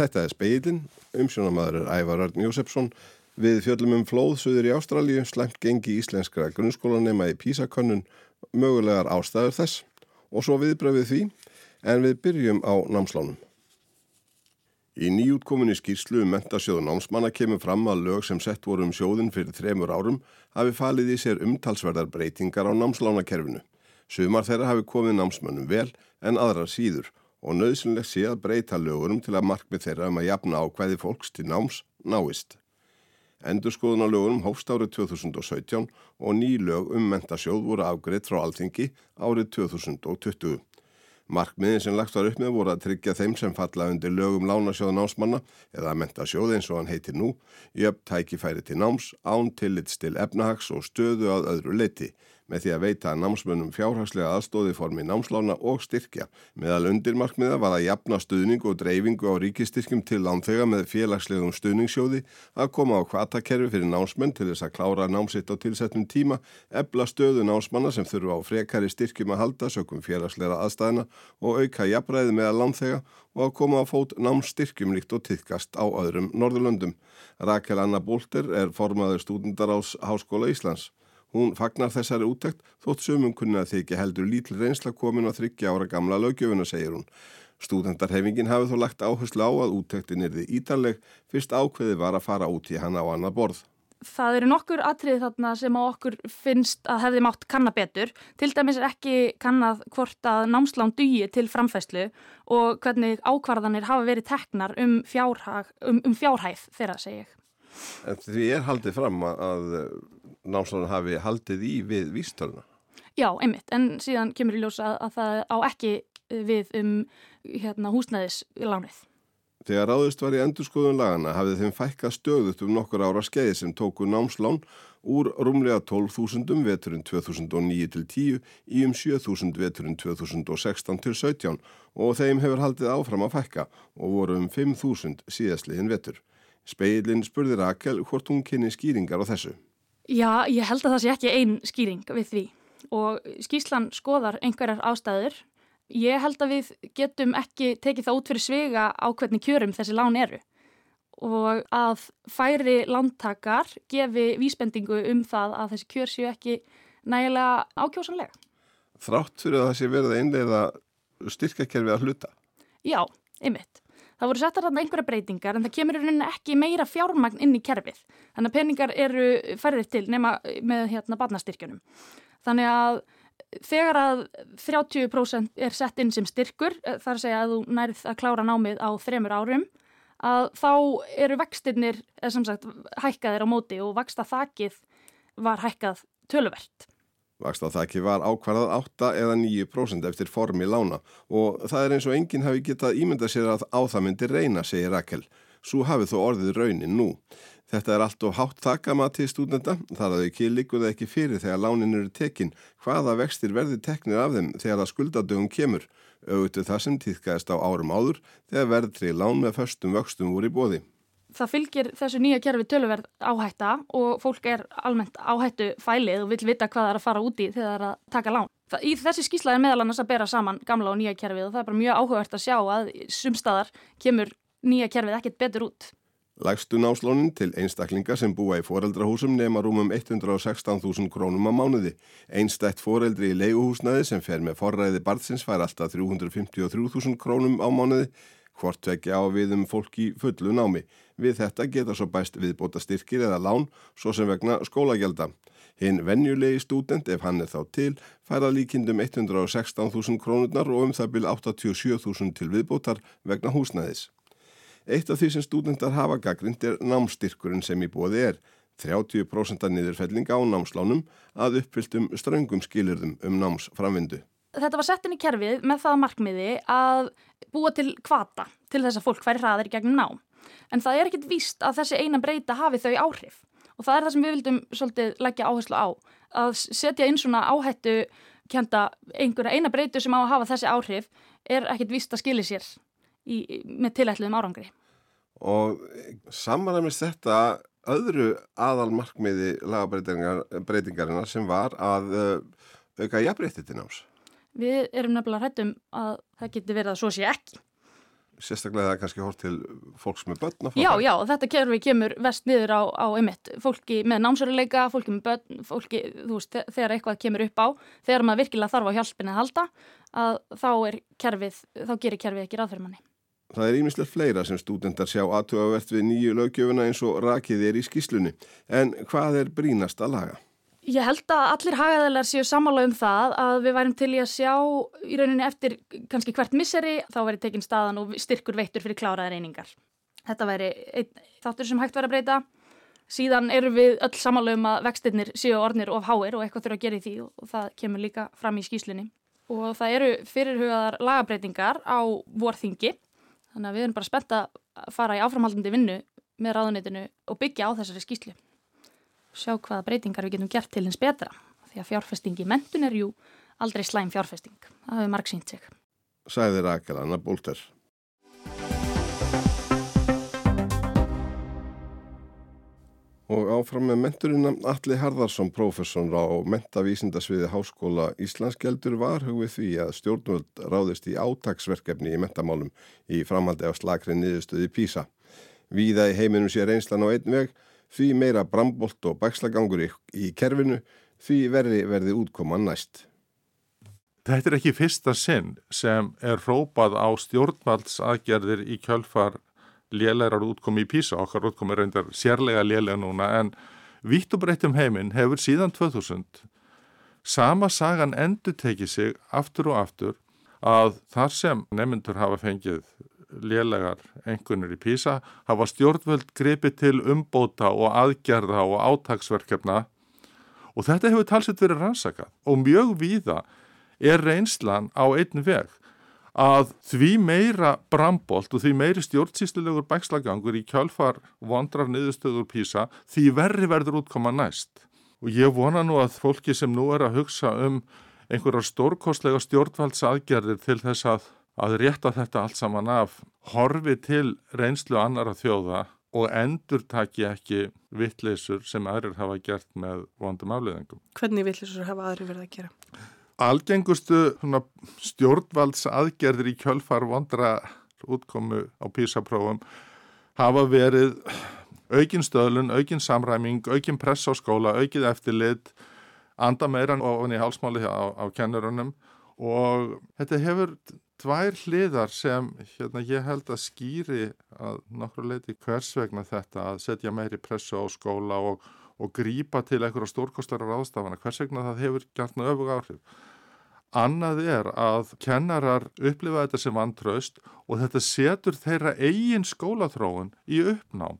Þetta er speilin, umsjónamaður er Ævar Örn Jósefsson. Við fjöllum um flóðsuður í Ástralju, slemt gengi íslenskra grunnskólanema í Písakönnun, mögulegar ástæður þess og svo viðbröfið því en við byrjum á námslánum. Í nýjútkominni skýrslu um mentasjóðu námsmanna kemur fram að lög sem sett voru um sjóðin fyrir þremur árum hafi falið í sér umtalsverðar breytingar á námslánakerfinu. Sumar þeirra hafi komið námsmönnum vel en aðrar síður og nöðsynlegt sé að breyta lögurum til að markmið þeirra um að jafna ákvæði fólks til náms náist. Endurskoðun á lögurum hófst árið 2017 og ný lög um mentasjóð voru afgreitt frá alþingi árið 2020. Markmiðin sem lagt var upp með voru að tryggja þeim sem falla undir lögum lánasjóða námsmanna eða mentasjóð eins og hann heitir nú, jöfn tækifæri til náms, án tillits til efnahags og stöðu að öðru leiti með því að veita námsmönnum fjárhagslega aðstóði formi námslána og styrkja. Meðal undirmarkmiða var að jafna stuðning og dreifingu á ríkistyrkjum til lánþega með félagslegum stuðningssjóði að koma á kvatakerfi fyrir námsmenn til þess að klára námsitt á tilsettum tíma, ebla stöðu námsmanna sem þurfa á frekari styrkjum að halda sökum félagslega aðstæðina og auka jafnræði meðal lánþega og að koma á fót námsstyrkjum líkt og tiðkast á öðrum Norðurlöndum. Rakel Anna Bólter er formaður stúdendaráls Háskóla Íslands. Hún fagnar þessari úttækt þótt sömum kunna þykja heldur lítil reynsla komin á þryggja ára gamla lögjöfuna, segir hún. Stúdendarhefingin hafi þó lagt áherslu á að úttæktin er þið ítarleg fyrst ákveði var að fara út í hana á annað borð. Það eru nokkur atrið þarna sem á okkur finnst að hefði mátt kanna betur. Til dæmis er ekki kannað hvort að námslán dugi til framfæslu og hvernig ákvarðanir hafa verið teknar um, um, um fjárhæð þeirra, segi ég. En því er haldið fram að námslánu hafi haldið í við vístöluna. Já, einmitt, en síðan kemur í ljósa að, að það á ekki við um hérna, húsnæðislánið. Þegar ráðist var í endurskoðun lagana hafið þeim fækkað stöðut um nokkur ára skeiði sem tóku námslán úr rúmlega 12.000 veturinn 2009 til 10 í um 7.000 veturinn 2016 til 17 og þeim hefur haldið áfram að fækka og voru um 5.000 síðastliðin vetur. Speilin spurði Rakel hvort hún kynni skýringar á þessu. Já, ég held að það sé ekki einn skýring við því og skýslan skoðar einhverjar ástæður. Ég held að við getum ekki tekið það út fyrir svega á hvernig kjörum þessi lán eru og að færi lántakar gefi vísbendingu um það að þessi kjör séu ekki nægilega ákjósanlega. Þrátt fyrir að það sé verið einlega styrkakerfi að hluta? Já, einmitt. Það voru settar þarna einhverja breytingar en það kemur í rauninni ekki meira fjármagn inn í kerfið. Þannig að peningar eru færðir til nema með hérna barnastyrkjunum. Þannig að þegar að 30% er sett inn sem styrkur, eh, þar að segja að þú nærið að klára námið á þremur árum, að þá eru vextinnir, eða sem sagt, hækkaðir á móti og vaksta þakið var hækkað töluvert. Vakstaþakki var ákvarðað 8 eða 9% eftir formi lána og það er eins og enginn hafi getað ímyndað sér að á það myndi reyna, segir Rakel. Svo hafið þó orðið raunin nú. Þetta er allt og hátt þakkamati í stúdenda, þar að ekki líkuð ekki fyrir þegar lánin eru tekin, hvaða vextir verði teknir af þeim þegar að skuldadögum kemur, auðvitað það sem týðkæðist á árum áður þegar verðri lán með förstum vöxtum voru í bóði það fylgir þessu nýja kerfi töluverð áhætta og fólk er almennt áhættu fælið og vil vita hvað það er að fara úti þegar það er að taka lán. Það, í þessi skísla er meðal annars að bera saman gamla og nýja kerfið og það er bara mjög áhugavert að sjá að sumstaðar kemur nýja kerfið ekkert betur út. Lægstu náslónin til einstaklinga sem búa í foreldrahúsum nema rúmum 116.000 krónum á mánuði. Einstætt foreldri í leiguhúsnaði sem fer með forræði barðsins fær alltaf 353.000 krónum á mánuði hvort vekja á við um fólk í fullu námi. Við þetta geta svo bæst viðbóta styrkir eða lán, svo sem vegna skólagelda. Hinn venjulegi stúdent, ef hann er þá til, færa líkindum 116.000 krónurnar og um það byrj 87.000 til viðbótar vegna húsnæðis. Eitt af því sem stúdentar hafa gaggrind er námstyrkurinn sem í bóði er. 30% niðurfelling á námslánum að uppfylltum ströngum skilurðum um námsframvindu. Þetta var sett inn í kerfið með það markmiði að búa til kvata til þess að fólk færi hraðir gegnum nám. En það er ekkit víst að þessi eina breyta hafi þau áhrif. Og það er það sem við vildum svolítið leggja áherslu á. Að setja inn svona áhættu kjönda einhverja eina breytu sem á að hafa þessi áhrif er ekkit víst að skilja sér í, með tilætluðum árangri. Og samanlæmist þetta öðru aðal markmiði lagabreitingarina sem var að uh, auka jafnbreytið til náms. Við erum nefnilega hrættum að það getur verið að svo sé ekki. sérstaklega það er kannski hort til fólks með börn Já, já, þetta kerfi kemur vest niður á, á emitt, fólki með námsöruleika fólki með börn, fólki, þú veist þegar eitthvað kemur upp á, þegar maður virkilega þarf á hjálpinni að halda, að þá er kerfið, þá gerir kerfið ekki ráð fyrir manni Það er ímislegt fleira sem stúdendar sjá aðtugavert við nýju lögjöfuna eins og rakið er í skíslunni. En hvað er brínast að laga? Ég held að allir hagaðilar séu samála um það að við værim til í að sjá í rauninni eftir kannski hvert misseri þá væri tekin staðan og styrkur veittur fyrir kláraði reyningar. Þetta væri þáttur sem hægt væri að breyta. Síðan eru við öll samála um að vextinnir séu ornir of háir og eitthvað þurfa að gera í því og það kemur líka fram í skíslunni. Og það eru fyrirhugaðar lagabreitingar á vorþingi Þannig að við erum bara spennt að fara í áframhaldandi vinnu með ráðunitinu og byggja á þessari skýslu. Sjá hvaða breytingar við getum gert til hins betra. Því að fjárfesting í mentun er jú aldrei slæm fjárfesting. Það hefur marg sínt sig. Sæðir Akar Anna Bólter. Og áfram með menturina Alli Harðarsson, professor á mentavísindasviði Háskóla Íslandsgeldur var hugvið því að stjórnvöld ráðist í átagsverkefni í mentamálum í framhaldi á slakri niðurstöði Písa. Víða í heiminum sé reynslan á einn veg, því meira brambolt og bakslagangur í, í kerfinu, því verði verði útkoman næst. Þetta er ekki fyrsta sinn sem er rópað á stjórnvaldsaðgerðir í kjölfar lélærar útkomi í Písa, okkar útkomi reyndar sérlega lélega núna en vitt og breytt um heiminn hefur síðan 2000 sama sagan endur tekið sig aftur og aftur að þar sem nemyndur hafa fengið lélegar engunir í Písa hafa stjórnvöld gripið til umbóta og aðgerða og átagsverkefna og þetta hefur talsett verið rannsakað og mjög víða er reynslan á einn veg að því meira brambolt og því meiri stjórnsýstilegur bækslagangur í kjálfar vondrar niðurstöður písa því verri verður útkoma næst. Og ég vona nú að fólki sem nú er að hugsa um einhverjar stórkostlega stjórnvaldsaðgerðir til þess að, að rétta þetta allt saman af horfi til reynslu annara þjóða og endur taki ekki vittleysur sem aðrir hafa gert með vondum afleðingum. Hvernig vittleysur hafa aðrir verið að gera? algengustu stjórnvalds aðgerðir í kjölfar vondra útkomu á písaprófum hafa verið aukin stöðlun, aukin samræming, aukin press á skóla, aukið eftirlit, anda meiran ofan í hálsmáli á, á kennurunum og þetta hefur tvær hliðar sem hérna, ég held að skýri að nokkru leiti hvers vegna þetta að setja meiri pressu á skóla og, og grípa til einhverja stórkostlara ráðstafana, hvers vegna það hefur gert náðu öfug áhrif. Annað er að kennarar upplifa þetta sem vantraust og þetta setur þeirra eigin skólaþróun í uppnám.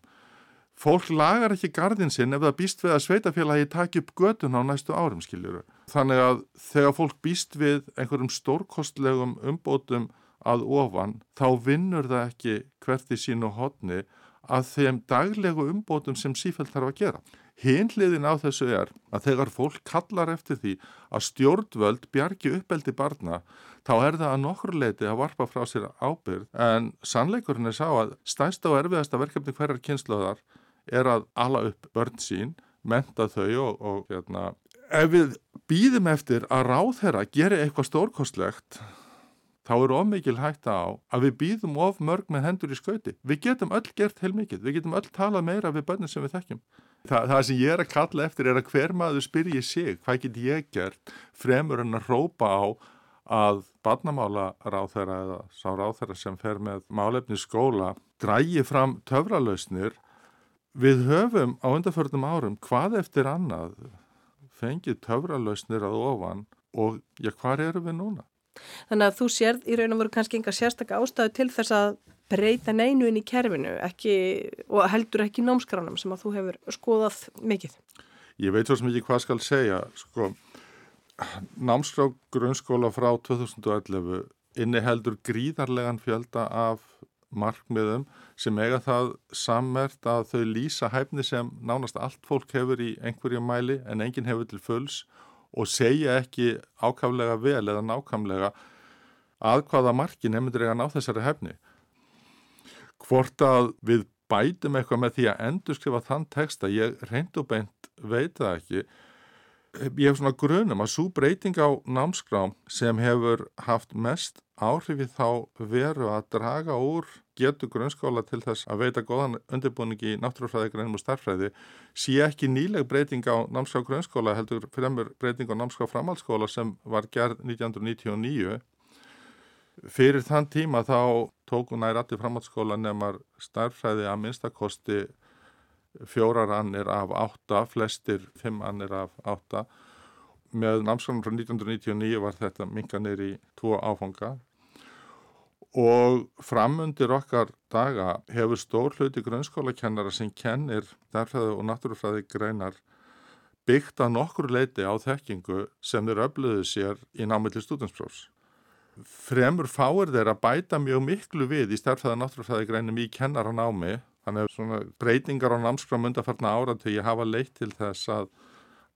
Fólk lagar ekki gardin sinn ef það býst við að sveitafélagi taki upp gödun á næstu árum, skiljuru. Þannig að þegar fólk býst við einhverjum stórkostlegum umbótum að ofan, þá vinnur það ekki hvert í sínu hodni að þeim daglegu umbótum sem sífælt þarf að gera. Hinliðin á þessu er að þegar fólk kallar eftir því að stjórnvöld bjargi uppeldi barna þá er það að nokkur leiti að varpa frá sér ábyrð en sannleikurinn er sá að stæsta og erfiðasta verkefni hverjar kynnslöðar er að ala upp börn sín, menta þau og, og hérna, ef við býðum eftir að ráð þeirra geri eitthvað stórkostlegt þá er ómikil hætta á að við býðum of mörg með hendur í skauti. Við getum öll gert heilmikið, við getum öll talað meira við börnum sem við þekkjum. Þa, það sem ég er að kalla eftir er að hver maður spyrji sig hvað get ég gert fremur en að rópa á að barnamála ráþæra eða sá ráþæra sem fer með málefni skóla drægi fram töfralausnir við höfum á undarförnum árum hvað eftir annað fengið töfralausnir að ofan og já hvað eru við núna? Þannig að þú sérð í raun og veru kannski enga sérstakka ástæðu til þess að breyta neinu inn í kerfinu ekki, og heldur ekki námskránum sem að þú hefur skoðað mikið? Ég veit svo sem ekki hvað skal segja. Sko, námskrá grunnskóla frá 2011 inni heldur gríðarlegan fjölda af markmiðum sem eiga það sammert að þau lýsa hæfni sem nánast allt fólk hefur í einhverja mæli en enginn hefur til fulls og segja ekki ákaflega vel eða nákvæmlega að hvaða marki nefndur eiga ná þessari hæfni. Hvort að við bætum eitthvað með því að endur skrifa þann texta, ég reynd og beint veit það ekki. Ég hef svona grunum að svo breyting á námskrám sem hefur haft mest áhrifi þá veru að draga úr getu grunnskóla til þess að veita góðan undirbúningi í náttúrufræði, greinum og starfræði sé ekki nýleg breyting á námskrá grunnskóla heldur fremur breyting á námskrá framhaldsskóla sem var gerð 1999 fyrir þann tíma þá tóku nær allir framhaldsskóla nefnar starfræði að minnstakosti fjórar annir af átta, flestir fimm annir af átta. Með námskólanum frá 1999 var þetta minganir í tvo áfanga og framundir okkar daga hefur stór hluti grunnskólakennara sem kennir derfæðu og náttúrufræði greinar byggt að nokkur leiti á þekkingu sem þeir öfluðu sér í námiðli stúdinsprófs. Fremur fáir þeir að bæta mjög miklu við í stærfæða náttúrufræði greinum í kennaranámi Þannig að breytingar á námskram undarfarna áratögi hafa leitt til þess að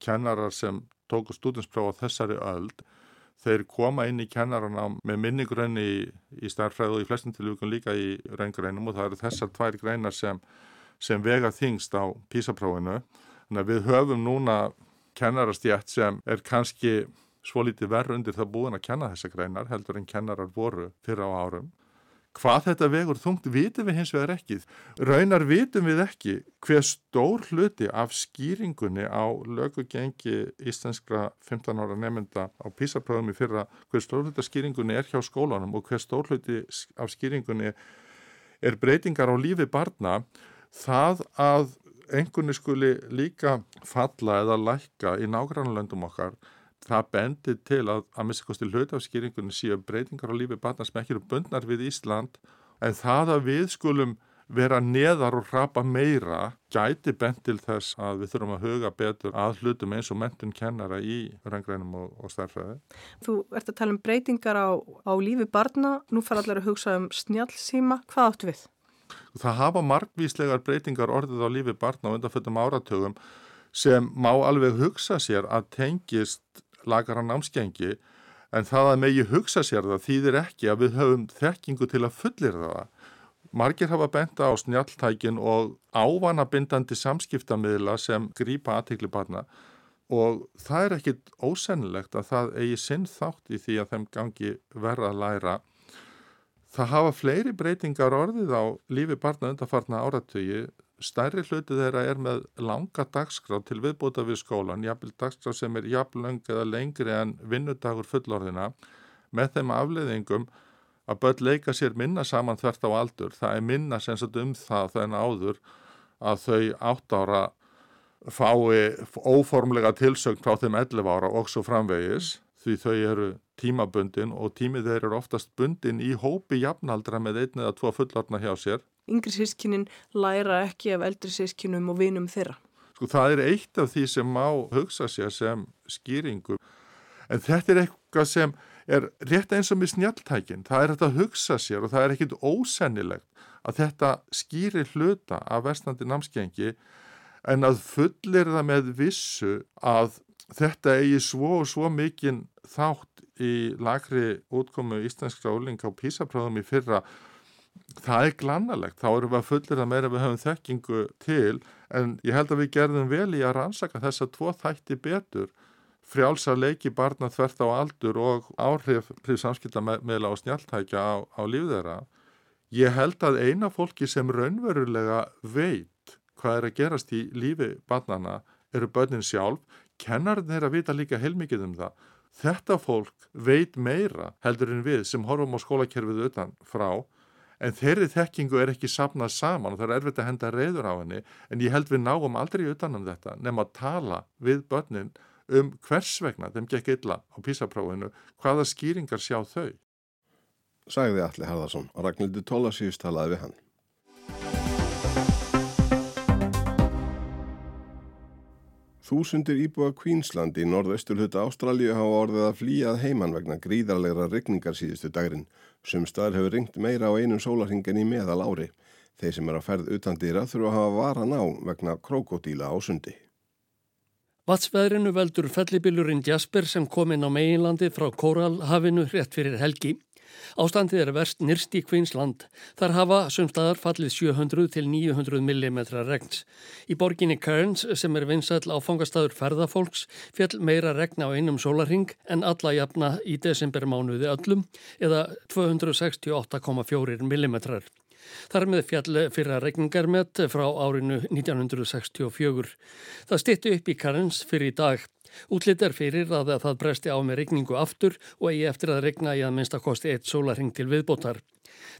kennarar sem tóku stúdinspróf á þessari öld, þeir koma inn í kennarana með minnigrunni í, í starfræðu og í flestum tilvíkun líka í reyngreinum og það eru þessar tvær greinar sem, sem vega þingst á písaprófinu. Þannig að við höfum núna kennarastjætt sem er kannski svo litið verð undir það búin að kenna þessa greinar heldur en kennarar voru fyrir á árum. Hvað þetta vegur þungt vitum við hins vegar ekki. Raunar vitum við ekki hver stór hluti af skýringunni á lögugengi íslenskra 15 ára nefnda á písarpröðum í fyrra, hver stór hluti af skýringunni er hjá skólanum og hver stór hluti af skýringunni er breytingar á lífi barna, það að einhvernig skuli líka falla eða lækka í nágrannlöndum okkar það bendir til að að missikosti hlautafskýringunni séu breytingar á lífi batna sem ekki eru bundnar við Ísland en það að við skulum vera neðar og rapa meira gæti bent til þess að við þurfum að huga betur að hlutum eins og mentun kennara í rangrænum og, og starfræði. Þú ert að tala um breytingar á, á lífi barna, nú fara allir að hugsa um snjálfsíma, hvað áttu við? Það hafa margvíslegar breytingar orðið á lífi barna á undanföldum áratögum sem má alveg hugsa sér að tengist lagar hann ámskengi en það að megi hugsa sér það þýðir ekki að við höfum þekkingu til að fullir það. Margir hafa benda á snjáltækin og ávanabindandi samskiptamiðla sem grýpa aðtikli barna og það er ekkit ósennilegt að það eigi sinn þátt í því að þeim gangi verða að læra. Það hafa fleiri breytingar orðið á lífi barna undarfarna áratögi stærri hluti þeirra er með langa dagskrá til viðbúta við skólan, jafnvel dagskrá sem er jafnlöng eða lengri en vinnudagur fullorðina, með þeim afleðingum að börn leika sér minna saman þvert á aldur. Það er minna sem sagt um það þenn áður að þau átt ára fái óformlega tilsögn frá þeim 11 ára og svo framvegis því þau eru tímabundin og tímið þeir eru oftast bundin í hópi jafnaldra með einn eða tvo fullorna hjá sér yngri sískinin læra ekki af eldri sískinum og vinum þeirra. Sko það er eitt af því sem má hugsa sér sem skýringu en þetta er eitthvað sem er rétt eins og með snjaltækin það er þetta að hugsa sér og það er ekkit ósennilegt að þetta skýri hluta af vestandi námskengi en að fullir það með vissu að þetta eigi svo og svo mikinn þátt í lagri útkomu íslenskra ólinga á písapráðum í fyrra það er glannalegt, þá erum við að fullir að meira við höfum þekkingu til en ég held að við gerðum vel í að rannsaka þess að tvo þætti betur. Frjálsa leiki barna þvert á aldur og áhrif samskiptameila og snjaltækja á, á lífðera ég held að eina fólki sem raunverulega veit hvað er að gerast í lífi barnana eru börnin sjálf. Kennarinn er að vita líka heilmikið um það. Þetta fólk veit meira heldur en við sem horfum á skólakerfið utan frá en þeirri þekkingu er ekki sapnað saman og það er erfitt að henda reyður á henni en ég held við náum aldrei utanum þetta nefn að tala við börnin um hvers vegna þeim gekk illa á písaprófinu, hvaða skýringar sjá þau. Sæði Alli Harðarsson og Ragnhildur Tólasíus talaði við hann. Þúsundir íbúa Queensland í norðausturhuta Ástralju hafa orðið að flýjað heiman vegna gríðarlegra regningar síðustu dagrin. Sumstaðar hefur ringt meira á einum sólarhingen í meðal ári. Þeir sem er að ferð utan dýra þurfa að hafa varan á vegna krokodíla á sundi. Vatsveðrinu veldur fellibilurinn Jasper sem kom inn á meginlandi frá Kóralhafinu rétt fyrir helgi. Ástandið er verst nýrst í Queensland. Þar hafa sumstaðar fallið 700 til 900 mm regns. Í borginni Cairns sem er vinsall áfangastadur ferðafólks fjall meira regna á einum sólarhing en alla jafna í desembermánuði öllum eða 268,4 mm. Þar með fjall fyrra regningarmet frá árinu 1964. Það stittu upp í Cairns fyrir í dag. Útlitt er fyrir að það bresti á með regningu aftur og eigi eftir að regna í að minnstakosti eitt sólarhing til viðbótar.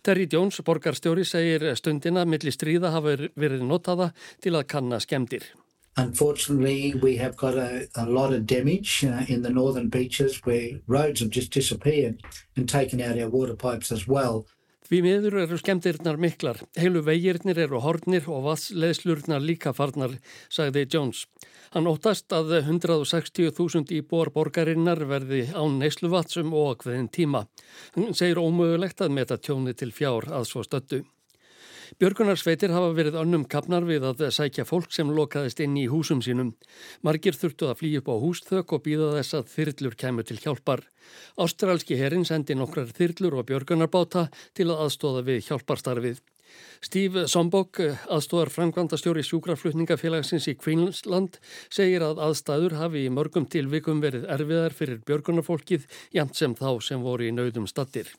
Terry Jones, borgarstjóri, segir stundina millir stríða hafa verið notaða til að kanna skemdir. Unfortunately, we have got a, a lot of damage uh, in the northern beaches where roads have just disappeared and taken out our water pipes as well. Því miður eru skemmtirnar miklar, heilu vegirnir eru hornir og vassleðslurnar líka farnar, sagði Jones. Hann óttast að 160.000 íbúar borgarinnar verði án neysluvatsum og okveðin tíma. Hann segir ómögulegt að meta tjóni til fjár að svo stöttu. Björgunarsveitir hafa verið önnum kapnar við að sækja fólk sem lokaðist inn í húsum sínum. Margir þurftu að flýja upp á húsþök og býða þess að þyrlur kemur til hjálpar. Ástralski herin sendi nokkrar þyrlur og björgunarbáta til að aðstóða við hjálparstarfið. Steve Sombok, aðstóðar framkvæmdastjóri sjúkraflutningafélagsins í Queensland, segir að aðstæður hafi í mörgum tilvikum verið erfiðar fyrir björgunarfólkið jæmt sem þá sem voru í nauðum stattir.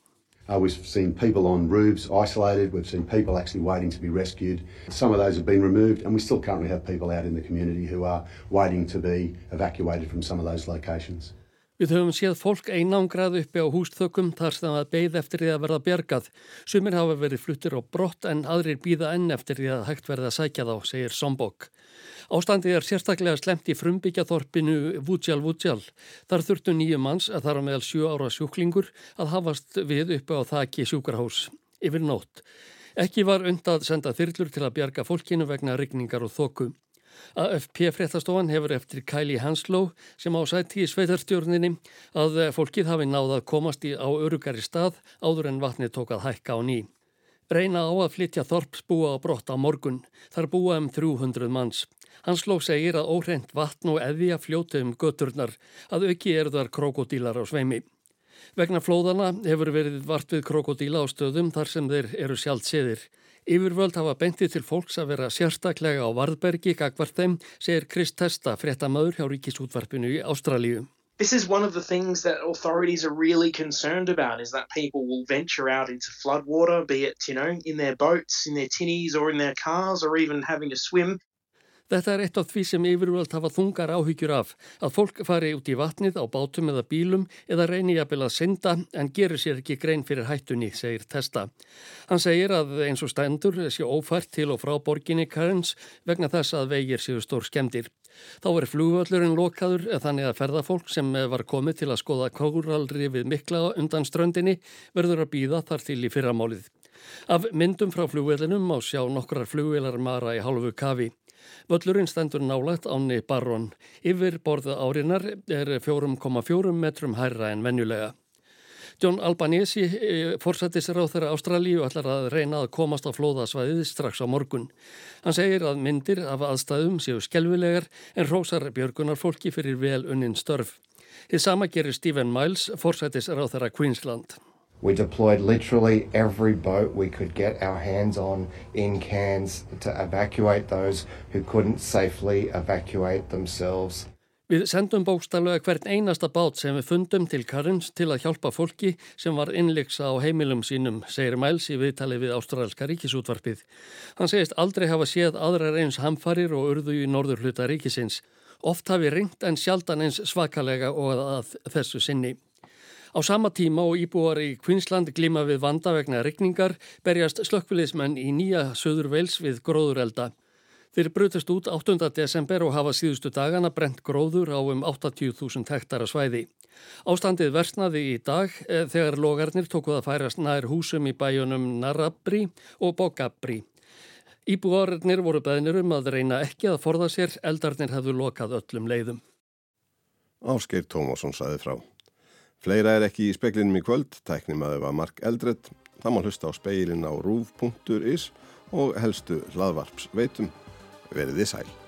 Uh, we've seen people on roofs isolated. We've seen people actually waiting to be rescued. Some of those have been removed, and we still currently have people out in the community who are waiting to be evacuated from some of those locations. Við höfum séð fólk einangrað uppi á húsþökum þar sem það beigð eftir því að verða bjargað. Sumir hafa verið fluttir á brott en aðrir býða enn eftir því að hægt verða að sækja þá, segir Sombok. Ástandið er sérstaklega slemt í frumbyggjathorpinu Vútsjál Vútsjál. Þar þurftu nýju manns að þar á meðal sjú ára sjúklingur að hafast við uppi á þakki sjúkarhás yfir nótt. Ekki var undað senda þyrlur til að bjarga fólkinu vegna rigningar og þóku. AFP fréttastofan hefur eftir Kæli Hanslow sem á sæti í sveitarstjórninni að fólkið hafi náðað komast í á örugari stað áður en vatni tók að hækka á ný. Reyna á að flytja þorpsbúa á brott á morgun. Þar búa um 300 manns. Hansló segir að óhreint vatn og eðja fljóti um göturnar að auki eru þar krokodílar á sveimi. Vegna flóðana hefur verið vart við krokodíla á stöðum þar sem þeir eru sjálft séðir. Yfirvöld hafa bentið til fólks að vera sérstaklega á Varðbergi gagvart þeim, segir Krist Testa, fréttamaður hjá Ríkisútvarpinu í Ástralíu. This is one of the things that authorities are really concerned about is that people will venture out into floodwater, be it, you know, in their boats, in their tinnies or in their cars or even having to swim Þetta er eitt af því sem yfirvöld hafa þungar áhyggjur af, að fólk fari út í vatnið á bátum eða bílum eða reynir jafnvel að synda en gerur sér ekki grein fyrir hættunni, segir Testa. Hann segir að eins og stændur sé ófært til og frá borginni Cairns vegna þess að vegir séu stór skemdir. Þá er flugvöllurinn lokaður þannig að ferðafólk sem var komið til að skoða kóralri við mikla undan ströndinni verður að býða þar til í fyrramálið. Af myndum frá flugvellinum má sjá nokkrar flugvelar mara í hálfu kafi. Völlurinn stendur nálagt áni Barron. Yfir borða árinar er 4,4 metrum hærra en venjulega. John Albanese, eh, forsættisráð þeirra Ástralíu, ætlar að reyna að komast á flóðasvæðið strax á morgun. Hann segir að myndir af aðstæðum séu skelvilegar en rósar björgunar fólki fyrir vel unnin störf. Þið sama gerir Stephen Miles, forsættisráð þeirra Queensland. We deployed literally every boat we could get our hands on in Cairns to evacuate those who couldn't safely evacuate themselves. Við sendum bókstallega hvern einasta bát sem við fundum til Karins til að hjálpa fólki sem var innleiksa á heimilum sínum, segir Miles í viðtali við Ástralska ríkisútvarpið. Hann segist aldrei hafa séð aðrar eins hamfarir og urðu í norður hluta ríkisins. Oft hafi ringt en sjaldan eins svakalega og að þessu sinni. Á sama tíma og íbúar í Queensland glima við vanda vegna regningar berjast slökkviliðsmenn í nýja söður veils við gróðurelda. Þeir brutast út 8. desember og hafa síðustu dagana brent gróður á um 80.000 hektara svæði. Ástandið versnaði í dag eh, þegar logarnir tókuð að færast nær húsum í bæjunum Narabri og Bogabri. Íbúarnir voru beðnir um að reyna ekki að forða sér, eldarnir hefðu lokað öllum leiðum. Áskeir Tómasson saði frá. Fleira er ekki í speklinum í kvöld, tæknum að það var Mark Eldred, það má hlusta á speilin á rúf.is og helstu hlaðvarps veitum. Verðið sæl.